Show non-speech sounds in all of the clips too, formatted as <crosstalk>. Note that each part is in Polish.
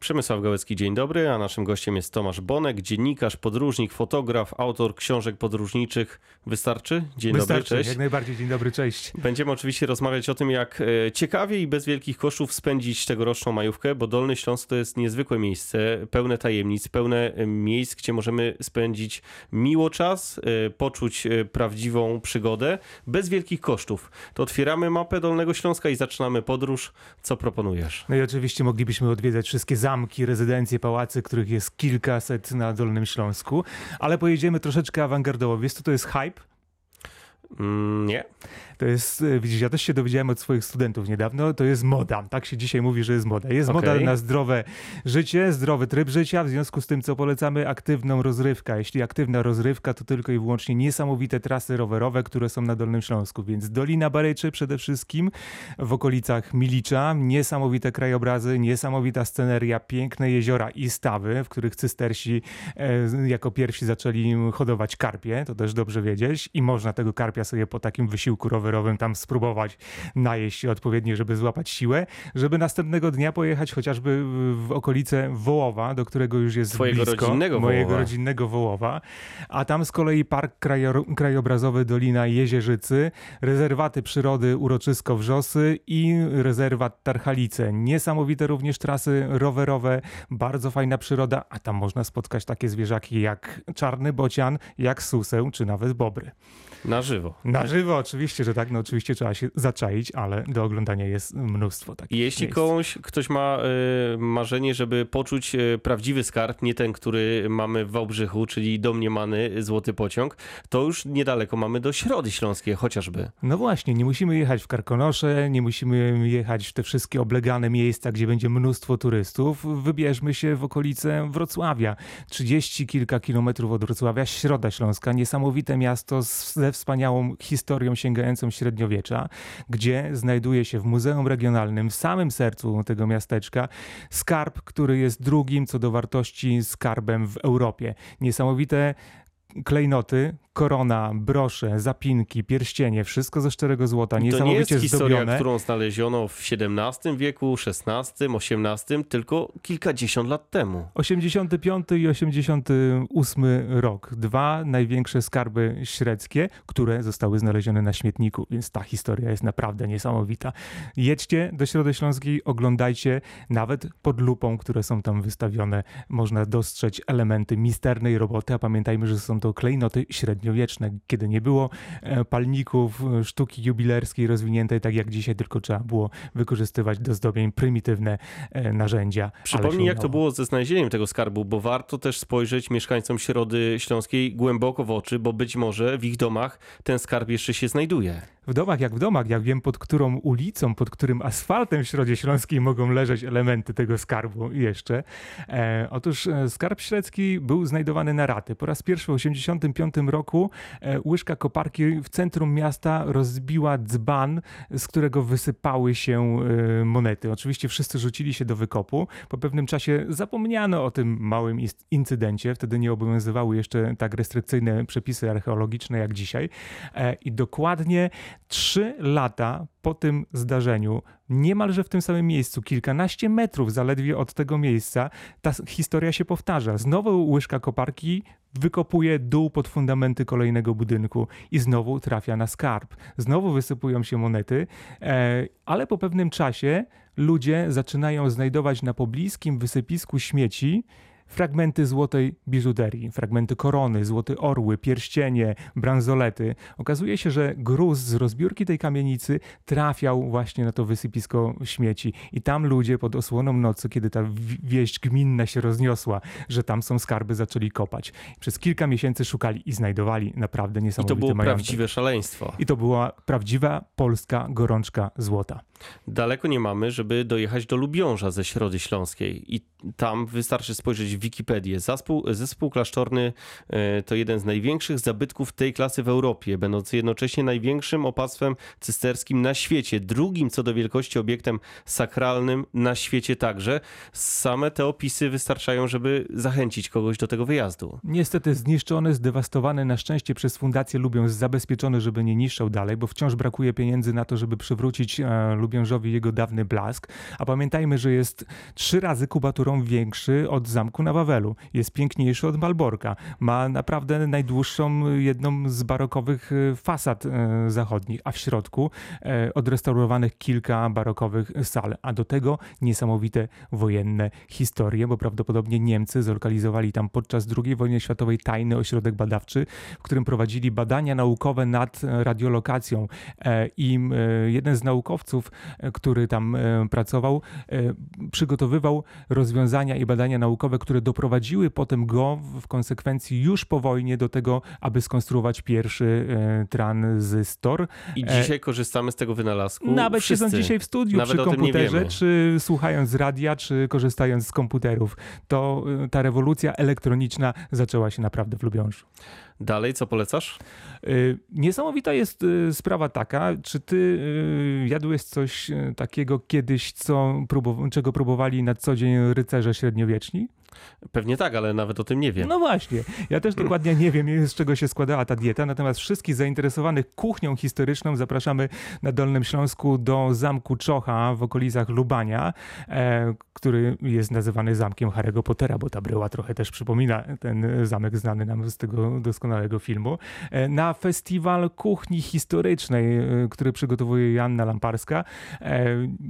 Przemysław Gałecki, dzień dobry, a naszym gościem jest Tomasz Bonek, dziennikarz, podróżnik, fotograf, autor książek podróżniczych. Wystarczy? Dzień Wystarczy, dobry, cześć. jak najbardziej. Dzień dobry, cześć. Będziemy oczywiście rozmawiać o tym, jak e, ciekawie i bez wielkich kosztów spędzić tegoroczną majówkę, bo Dolny Śląsk to jest niezwykłe miejsce, pełne tajemnic, pełne e, miejsc, gdzie możemy spędzić miło czas, e, poczuć prawdziwą przygodę, bez wielkich kosztów. To otwieramy mapę Dolnego Śląska i zaczynamy podróż. Co proponujesz? No i oczywiście moglibyśmy odwiedzać wszystkie zamki, rezydencje, pałace, których jest kilkaset na Dolnym Śląsku, ale pojedziemy troszeczkę awangardowo. Wiesz co to jest hype? Mm, nie? To jest, e, widzisz, ja też się dowiedziałem od swoich studentów niedawno, to jest moda. Tak się dzisiaj mówi, że jest moda. Jest moda Okej. na zdrowe życie, zdrowy tryb życia, w związku z tym, co polecamy, aktywną rozrywkę. Jeśli aktywna rozrywka, to tylko i wyłącznie niesamowite trasy rowerowe, które są na Dolnym Śląsku. Więc Dolina Baryczy przede wszystkim, w okolicach Milicza, niesamowite krajobrazy, niesamowita sceneria, piękne jeziora i stawy, w których cystersi e, jako pierwsi zaczęli hodować karpie, to też dobrze wiedzieć i można tego karpia sobie po takim wysiłku rowerowym tam spróbować najeść odpowiednio, żeby złapać siłę, żeby następnego dnia pojechać chociażby w- w okolice Wołowa, do którego już jest Twojego blisko, rodzinnego mojego Wołowa. rodzinnego Wołowa, a tam z kolei Park Krajo- Krajobrazowy Dolina Jezierzycy, rezerwaty przyrody Uroczysko Wrzosy i rezerwat Tarchalice. Niesamowite również trasy rowerowe, bardzo fajna przyroda, a tam można spotkać takie zwierzaki jak czarny bocian, jak suseł, czy nawet bobry. Na żywo. Na żywo oczywiście, że tak, no oczywiście trzeba się zaczaić, ale do oglądania jest mnóstwo takich Jeśli miejsc. komuś, ktoś ma e, marzenie, żeby poczuć e, prawdziwy skarb, nie ten, który mamy w Wałbrzychu, czyli domniemany złoty pociąg, to już niedaleko mamy do Środy Śląskiej chociażby. No właśnie, nie musimy jechać w Karkonosze, nie musimy jechać w te wszystkie oblegane miejsca, gdzie będzie mnóstwo turystów. Wybierzmy się w okolice Wrocławia. 30 kilka kilometrów od Wrocławia, Środa Śląska, niesamowite miasto ze wspaniałą historią sięgającą średniowiecza, gdzie znajduje się w Muzeum Regionalnym, w samym sercu tego miasteczka, skarb, który jest drugim co do wartości skarbem w Europie. Niesamowite klejnoty, korona, brosze, zapinki, pierścienie, wszystko ze szczerego złota, I to nie jest niesamowicie historia, zdobione. którą znaleziono w XVII wieku, XVI, XVIII, tylko kilkadziesiąt lat temu. 85 i 88 rok. Dwa największe skarby średzkie, które zostały znalezione na śmietniku, więc ta historia jest naprawdę niesamowita. Jedźcie do Środy Śląskiej, oglądajcie, nawet pod lupą, które są tam wystawione, można dostrzec elementy misternej roboty, a pamiętajmy, że są to klejnoty średniowieczne, kiedy nie było e, palników, e, sztuki jubilerskiej rozwiniętej tak jak dzisiaj, tylko trzeba było wykorzystywać do zdobień prymitywne e, narzędzia. Przypomnij, jak to było ze znalezieniem tego skarbu, bo warto też spojrzeć mieszkańcom Środy Śląskiej głęboko w oczy, bo być może w ich domach ten skarb jeszcze się znajduje. W domach jak w domach, jak wiem pod którą ulicą, pod którym asfaltem w Środzie Śląskiej mogą leżeć elementy tego skarbu jeszcze. E, otóż e, skarb średzki był znajdowany na raty. Po raz pierwszy w 1985 roku e, łyżka koparki w centrum miasta rozbiła dzban, z którego wysypały się e, monety. Oczywiście wszyscy rzucili się do wykopu. Po pewnym czasie zapomniano o tym małym incydencie. Wtedy nie obowiązywały jeszcze tak restrykcyjne przepisy archeologiczne jak dzisiaj. E, I dokładnie trzy lata po tym zdarzeniu, niemalże w tym samym miejscu, kilkanaście metrów zaledwie od tego miejsca, ta historia się powtarza. Znowu łyżka koparki wykopuje dół pod fundamenty kolejnego budynku i znowu trafia na skarb. Znowu wysypują się monety, e, ale po pewnym czasie ludzie zaczynają znajdować na pobliskim wysypisku śmieci fragmenty złotej biżuterii, fragmenty korony, złote orły, pierścienie, bransolety. Okazuje się, że gruz z rozbiórki tej kamienicy trafiał właśnie na to wysypisko śmieci i tam ludzie pod osłoną nocy, kiedy ta wi- wieść gminna się rozniosła, że tam są skarby, zaczęli kopać. Przez kilka miesięcy szukali i znajdowali naprawdę I niesamowite to było majątek. prawdziwe szaleństwo. I to była prawdziwa polska gorączka złota. Daleko nie mamy, żeby dojechać do Lubiąża ze Środy Śląskiej i tam wystarczy spojrzeć w Wikipedię. Zespół, zespół klasztorny e, to jeden z największych zabytków tej klasy w Europie, będący jednocześnie największym opactwem cysterskim na świecie, drugim co do wielkości obiektem sakralnym na świecie także. Same te opisy wystarczają, żeby zachęcić kogoś do tego wyjazdu. Niestety zniszczony, zdewastowany, na szczęście przez Fundację Lubiąż zabezpieczony, żeby nie niszczał dalej, bo wciąż brakuje pieniędzy na to, żeby przywrócić e, Lubiążowi jego dawny blask, a pamiętajmy, że jest trzy razy kubaturą większy od zamku na Wawelu. Jest piękniejszy od Malborka. Ma naprawdę najdłuższą, jedną z barokowych e, fasad e, zachodnich, a w środku e, odrestaurowanych kilka barokowych sal, a do tego niesamowite wojenne historie, bo prawdopodobnie Niemcy zlokalizowali tam podczas II wojny światowej tajny ośrodek badawczy, w którym prowadzili badania naukowe nad radiolokacją i jeden z naukowców, który tam pracował, przygotowywał rozwiązania i badania naukowe, które doprowadziły potem go w konsekwencji już po wojnie do tego, aby skonstruować pierwszy tranzystor. I dzisiaj korzystamy z tego wynalazku. Nawet Wszyscy. siedząc dzisiaj w studiu Nawet przy komputerze, czy słuchając radia, czy korzystając z komputerów, to ta rewolucja elektroniczna zaczęła się naprawdę w Lubiążu. Dalej, co polecasz? Y, Niesamowita jest y, sprawa taka, czy ty y, jadłeś coś takiego kiedyś, co czego próbowali na co dzień rycerze średniowieczni? Pewnie tak, ale nawet o tym nie wiem. No właśnie, ja też <laughs> dokładnie nie wiem, z czego się składała ta dieta, natomiast wszystkich zainteresowanych kuchnią historyczną zapraszamy na Dolnym Śląsku do zamku Czocha w okolicach Lubania, e, który jest nazywany zamkiem Harry'ego Pottera, bo ta bryła trochę też przypomina ten zamek znany nam z tego doskonałego filmu, e, na festiwal kuchni historycznej, e, który przygotowuje Joanna Lamparska. E,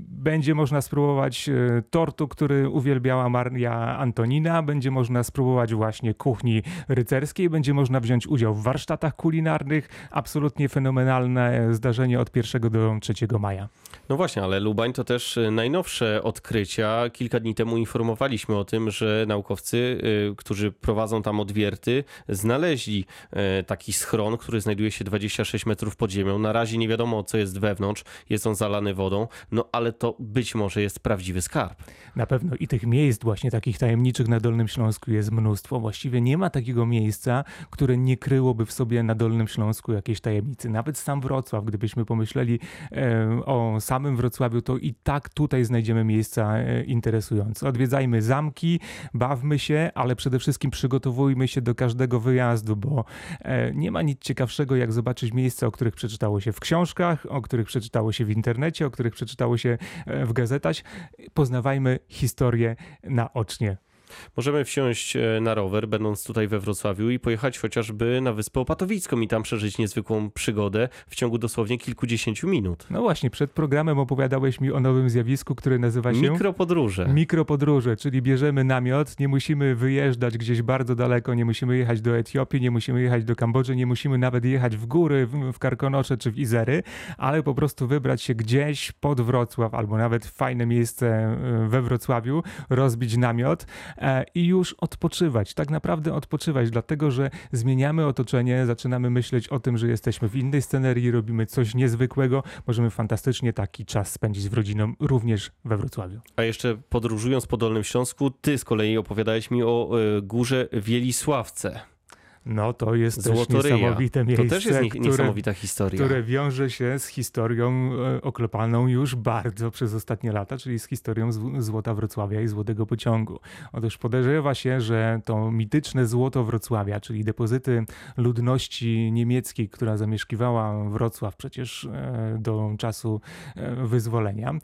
będzie można spróbować tortu, który uwielbiała Maria Antonina, będzie można spróbować właśnie kuchni rycerskiej, będzie można wziąć udział w warsztatach kulinarnych. Absolutnie fenomenalne zdarzenie od 1 do 3 maja. No właśnie, ale Lubań to też najnowsze odkrycia. Kilka dni temu informowaliśmy o tym, że naukowcy, którzy prowadzą tam odwierty, znaleźli taki schron, który znajduje się 26 metrów pod ziemią. Na razie nie wiadomo, co jest wewnątrz. Jest on zalany wodą, no ale to być może jest prawdziwy skarb. Na pewno i tych miejsc właśnie takich tajemniczych na Dolnym Śląsku jest mnóstwo. Właściwie nie ma takiego miejsca, które nie kryłoby w sobie na Dolnym Śląsku jakiejś tajemnicy. Nawet sam Wrocław, gdybyśmy pomyśleli e, o samym Wrocławiu, to i tak tutaj znajdziemy miejsca e, interesujące. Odwiedzajmy zamki, bawmy się, ale przede wszystkim przygotowujmy się do każdego wyjazdu, bo e, nie ma nic ciekawszego, jak zobaczyć miejsca, o których przeczytało się w książkach, o których przeczytało się w internecie, o których przeczytało się e, w gazetach. Poznawajmy historię naocznie. Możemy wsiąść e, na rower, będąc tutaj we Wrocławiu i pojechać chociażby na Wyspę Opatowicką i tam przeżyć niezwykłą przygodę w ciągu dosłownie kilkudziesięciu minut. No właśnie, przed programem opowiadałeś mi o nowym zjawisku, które nazywa się Mikropodróże. mikropodróże, czyli bierzemy namiot, nie musimy wyjeżdżać gdzieś bardzo daleko, nie musimy jechać do Etiopii, nie musimy jechać do Kambodży, nie musimy nawet jechać w góry, w, w Karkonosze czy w Izery, ale po prostu wybrać się gdzieś pod Wrocław albo nawet w fajne miejsce e, we Wrocławiu, rozbić namiot i już odpoczywać, tak naprawdę odpoczywać, dlatego że zmieniamy otoczenie, zaczynamy myśleć o tym, że jesteśmy w innej scenerii, robimy coś niezwykłego, możemy fantastycznie taki czas spędzić z rodziną również we Wrocławiu. A jeszcze podróżując po Dolnym Śląsku, ty z kolei opowiadałeś mi o e, górze Wielisławce. No to jest Złotoryja. też niesamowite miejsce, To też jest nie- które, niesamowita historia. które wiąże się z historią e, oklepaną już bardzo przez ostatnie lata, czyli z historią zł- Złota Wrocławia i Złotego Pociągu. Otóż podejrzewa się, że to mityczne Złoto Wrocławia, czyli depozyty ludności niemieckiej, która zamieszkiwała Wrocław przecież e, do czasu e, wyzwolenia,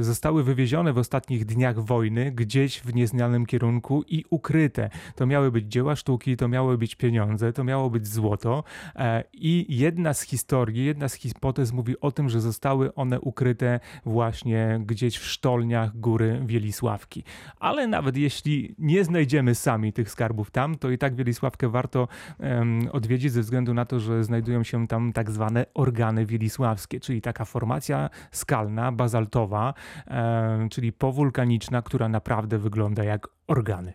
zostały wywiezione w ostatnich dniach wojny gdzieś w nieznanym kierunku i ukryte. To miały być dzieła sztuki, to miały być pieniądze, to miało być złoto. E, I jedna z historii, jedna z hipotez mówi o tym, że zostały one ukryte właśnie gdzieś w sztolniach góry Wielisławki. Ale nawet jeśli nie znajdziemy sami tych skarbów tam, to i tak Wielisławkę warto odwiedzić ze względu na to, że znajdują się tam tak zwane organy wielisławskie, czyli taka formacja skalna, bazaltowa, em, czyli powulkaniczna, która naprawdę wygląda jak organy.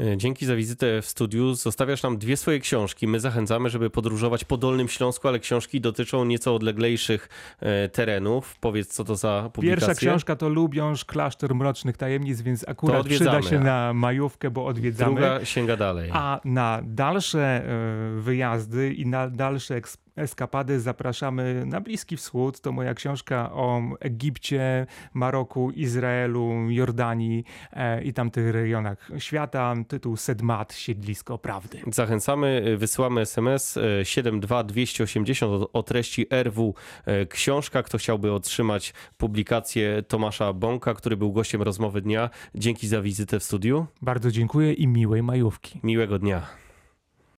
E, Dzięki za wizytę w studiu. Zostawiasz nam dwie swoje książki. My zachęcamy, żeby podróżować po Dolnym Śląsku, ale książki dotyczą nieco odleglejszych e, terenów. Powiedz, co to za publikacje. Pierwsza książka to Lubiąż, Klasztor Mrocznych Tajemnic, więc akurat przyda się na majówkę, bo odwiedzamy. Druga sięga dalej. A na dalsze e, wyjazdy i na dalsze eks- eskapady zapraszamy na Bliski Wschód. To moja książka o Egipcie, Maroku, Izraelu, Jordanii e, i tamtych regionach świata. Tytuł Sedmat, Siedlisko Prawdy. Zachęcamy, y, wysyłamy SMS y, 72280 o, o treści RW y, Książka. Kto chciałby otrzymać publikację Tomasza Bąka, który był gościem rozmowy dnia. Dzięki za wizytę w studiu. Bardzo dziękuję i miłej majówki. Miłego dnia.